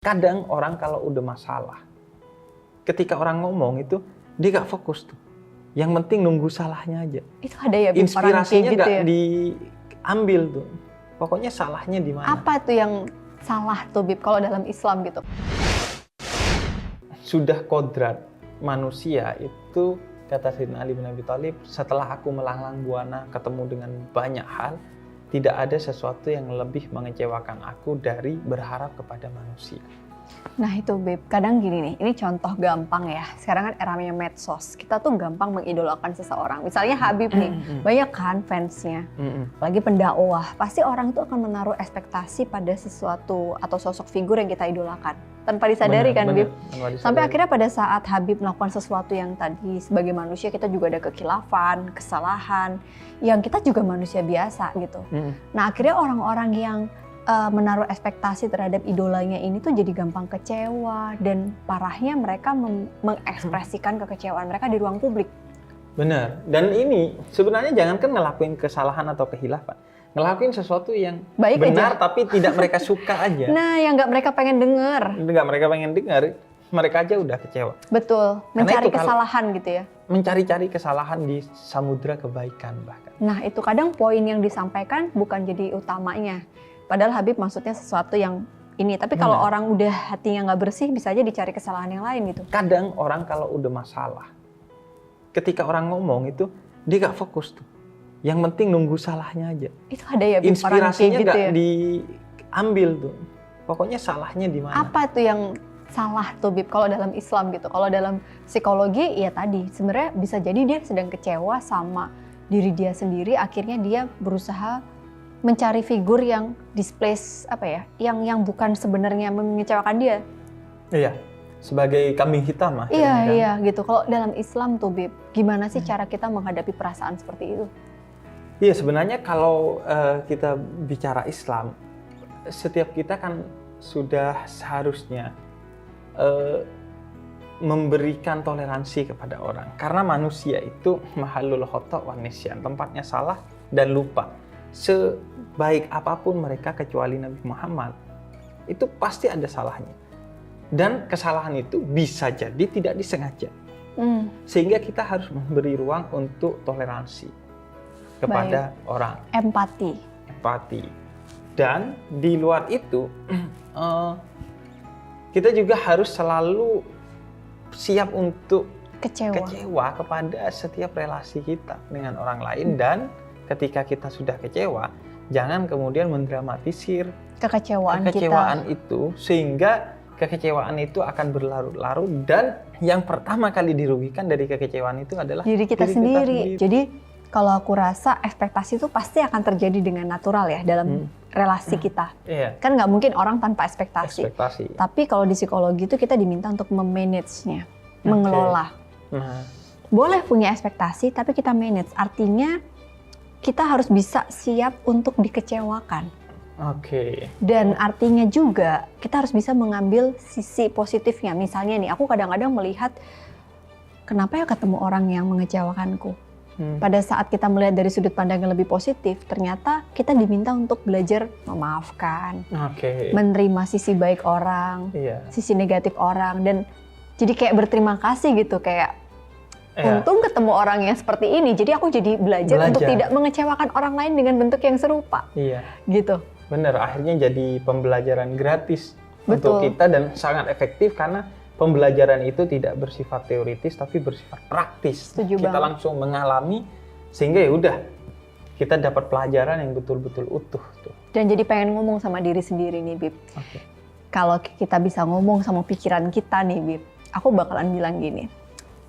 Kadang orang kalau udah masalah, ketika orang ngomong itu dia gak fokus tuh. Yang penting nunggu salahnya aja. Itu ada ya Inspirasinya gitu gak ya. diambil tuh. Pokoknya salahnya di mana. Apa tuh yang salah tuh Bib kalau dalam Islam gitu? Sudah kodrat manusia itu kata Sayyidina Ali bin Abi Thalib setelah aku melanglang buana ketemu dengan banyak hal tidak ada sesuatu yang lebih mengecewakan aku dari berharap kepada manusia. Nah itu Bib, kadang gini nih, ini contoh gampang ya. Sekarang kan eranya medsos, kita tuh gampang mengidolakan seseorang. Misalnya Habib nih, banyak kan fansnya, Mm-mm. lagi pendakwah. Pasti orang itu akan menaruh ekspektasi pada sesuatu atau sosok figur yang kita idolakan. Tanpa disadari Benar, kan benar. Bib? Tanpa Sampai disadari. akhirnya pada saat Habib melakukan sesuatu yang tadi sebagai manusia kita juga ada kekilafan, kesalahan, yang kita juga manusia biasa gitu. Mm-mm. Nah akhirnya orang-orang yang uh, menaruh ekspektasi terhadap idolanya ini tuh jadi gampang kecewa dan parahnya mereka mengekspresikan kekecewaan mereka di ruang publik. Benar. Dan ini sebenarnya jangankan ngelakuin kesalahan atau kehilafan, ngelakuin sesuatu yang Baik benar aja. tapi tidak mereka suka aja. Nah yang nggak mereka pengen denger, Nggak mereka pengen dengar, mereka aja udah kecewa. betul, mencari kesalahan gitu ya. Mencari-cari kesalahan di samudra kebaikan bahkan. Nah itu kadang poin yang disampaikan bukan jadi utamanya. Padahal Habib maksudnya sesuatu yang ini. Tapi kalau Benar. orang udah hatinya nggak bersih bisa aja dicari kesalahan yang lain gitu. Kadang orang kalau udah masalah, ketika orang ngomong itu dia gak fokus tuh. Yang penting nunggu salahnya aja. Itu ada ya Inspirasinya gitu gak ya. diambil tuh. Pokoknya salahnya di mana. Apa tuh yang salah tuh Bib kalau dalam Islam gitu? Kalau dalam psikologi ya tadi sebenarnya bisa jadi dia sedang kecewa sama diri dia sendiri akhirnya dia berusaha mencari figur yang displace apa ya? Yang yang bukan sebenarnya mengecewakan dia. Iya. Sebagai kambing hitam lah. Iya kan. iya gitu. Kalau dalam Islam tuh Bib, gimana sih Hmm. cara kita menghadapi perasaan seperti itu? Iya sebenarnya kalau eh, kita bicara Islam, setiap kita kan sudah seharusnya eh, memberikan toleransi kepada orang. Karena manusia itu mahalul khotok wa nisyan, tempatnya salah dan lupa. Sebaik apa pun mereka kecuali Nabi Muhammad, itu pasti ada salahnya. Dan kesalahan itu bisa jadi tidak disengaja. Hmm, Sehingga kita harus memberi ruang untuk toleransi kepada orang empati. empati. Dan di luar itu, eh, kita juga harus selalu siap untuk Kecewa. kecewa kepada setiap relasi kita dengan orang lain dan ketika kita sudah kecewa, jangan kemudian mendramatisir Kekecewaan, kekecewaan kita. itu sehingga kekecewaan itu akan berlarut-larut dan yang pertama kali dirugikan dari kekecewaan itu adalah diri kita diri kita sendiri. sendiri. Jadi kalau aku rasa ekspektasi itu pasti akan terjadi dengan natural ya dalam Hmm. relasi kita. iya, Kan nggak mungkin orang tanpa ekspektasi. ekspektasi. Tapi kalau di psikologi itu kita diminta untuk memanage-nya, Oke. mengelola. Nah, Boleh punya ekspektasi, tapi kita manage. Artinya kita harus bisa siap untuk dikecewakan. oke. Dan artinya juga kita harus bisa mengambil sisi positifnya. Misalnya nih, aku kadang-kadang melihat kenapa ya ketemu orang yang mengecewakanku. Hmm. Pada saat kita melihat dari sudut pandang yang lebih positif, ternyata kita diminta untuk belajar memaafkan, Oke. menerima sisi baik orang, Iya. sisi negatif orang, dan jadi kayak berterima kasih gitu kayak Iya. untung ketemu orang yang seperti ini. Jadi aku jadi belajar, untuk Belajar. tidak mengecewakan orang lain dengan bentuk yang serupa, Iya. gitu. Bener. Akhirnya jadi pembelajaran gratis untuk Betul. kita dan sangat efektif karena pembelajaran itu tidak bersifat teoritis tapi bersifat praktis. Setuju kita banget. langsung mengalami sehingga ya udah kita dapat pelajaran yang betul-betul utuh tuh. Dan jadi pengen ngomong sama diri sendiri nih, Bib. Oke. Kalau kita bisa ngomong sama pikiran kita nih, Bib, aku bakalan bilang gini.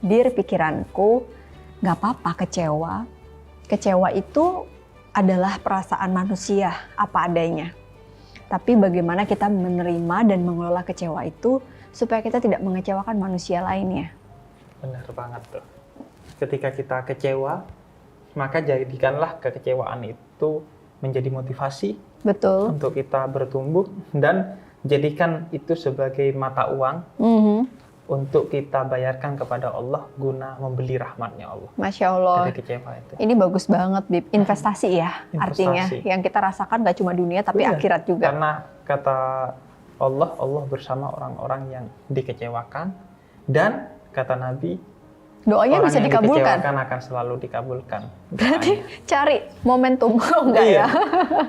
Dir pikiranku, nggak apa-apa kecewa. Kecewa itu adalah perasaan manusia apa adanya. Tapi bagaimana kita menerima dan mengelola kecewa itu supaya kita tidak mengecewakan manusia lainnya. Benar banget tuh. Ketika kita kecewa, maka jadikanlah kekecewaan itu menjadi motivasi Betul. untuk kita bertumbuh dan jadikan itu sebagai mata uang Mhm. Untuk kita bayarkan kepada Allah guna membeli rahmatnya Allah Masya Allah. dari kecewa itu. Ini bagus banget, Bib. Investasi ya, Investasi. artinya. Yang kita rasakan nggak cuma dunia, tapi Iya. akhirat juga. Karena kata Allah Allah bersama orang-orang yang dikecewakan dan kata Nabi Doanya orang bisa yang dikabulkan. dikecewakan akan selalu dikabulkan. Berarti Doanya. cari momentum enggak Iya. ya?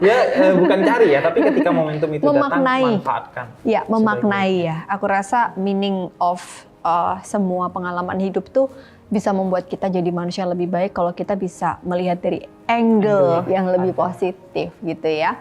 ya eh, bukan cari ya, tapi ketika momentum itu Memaknai. datang manfaatkan. Ya, memaknai ya. Aku rasa meaning of uh, semua pengalaman hidup tuh bisa membuat kita jadi manusia yang lebih baik kalau kita bisa melihat dari angle Angle yang lebih positif gitu ya.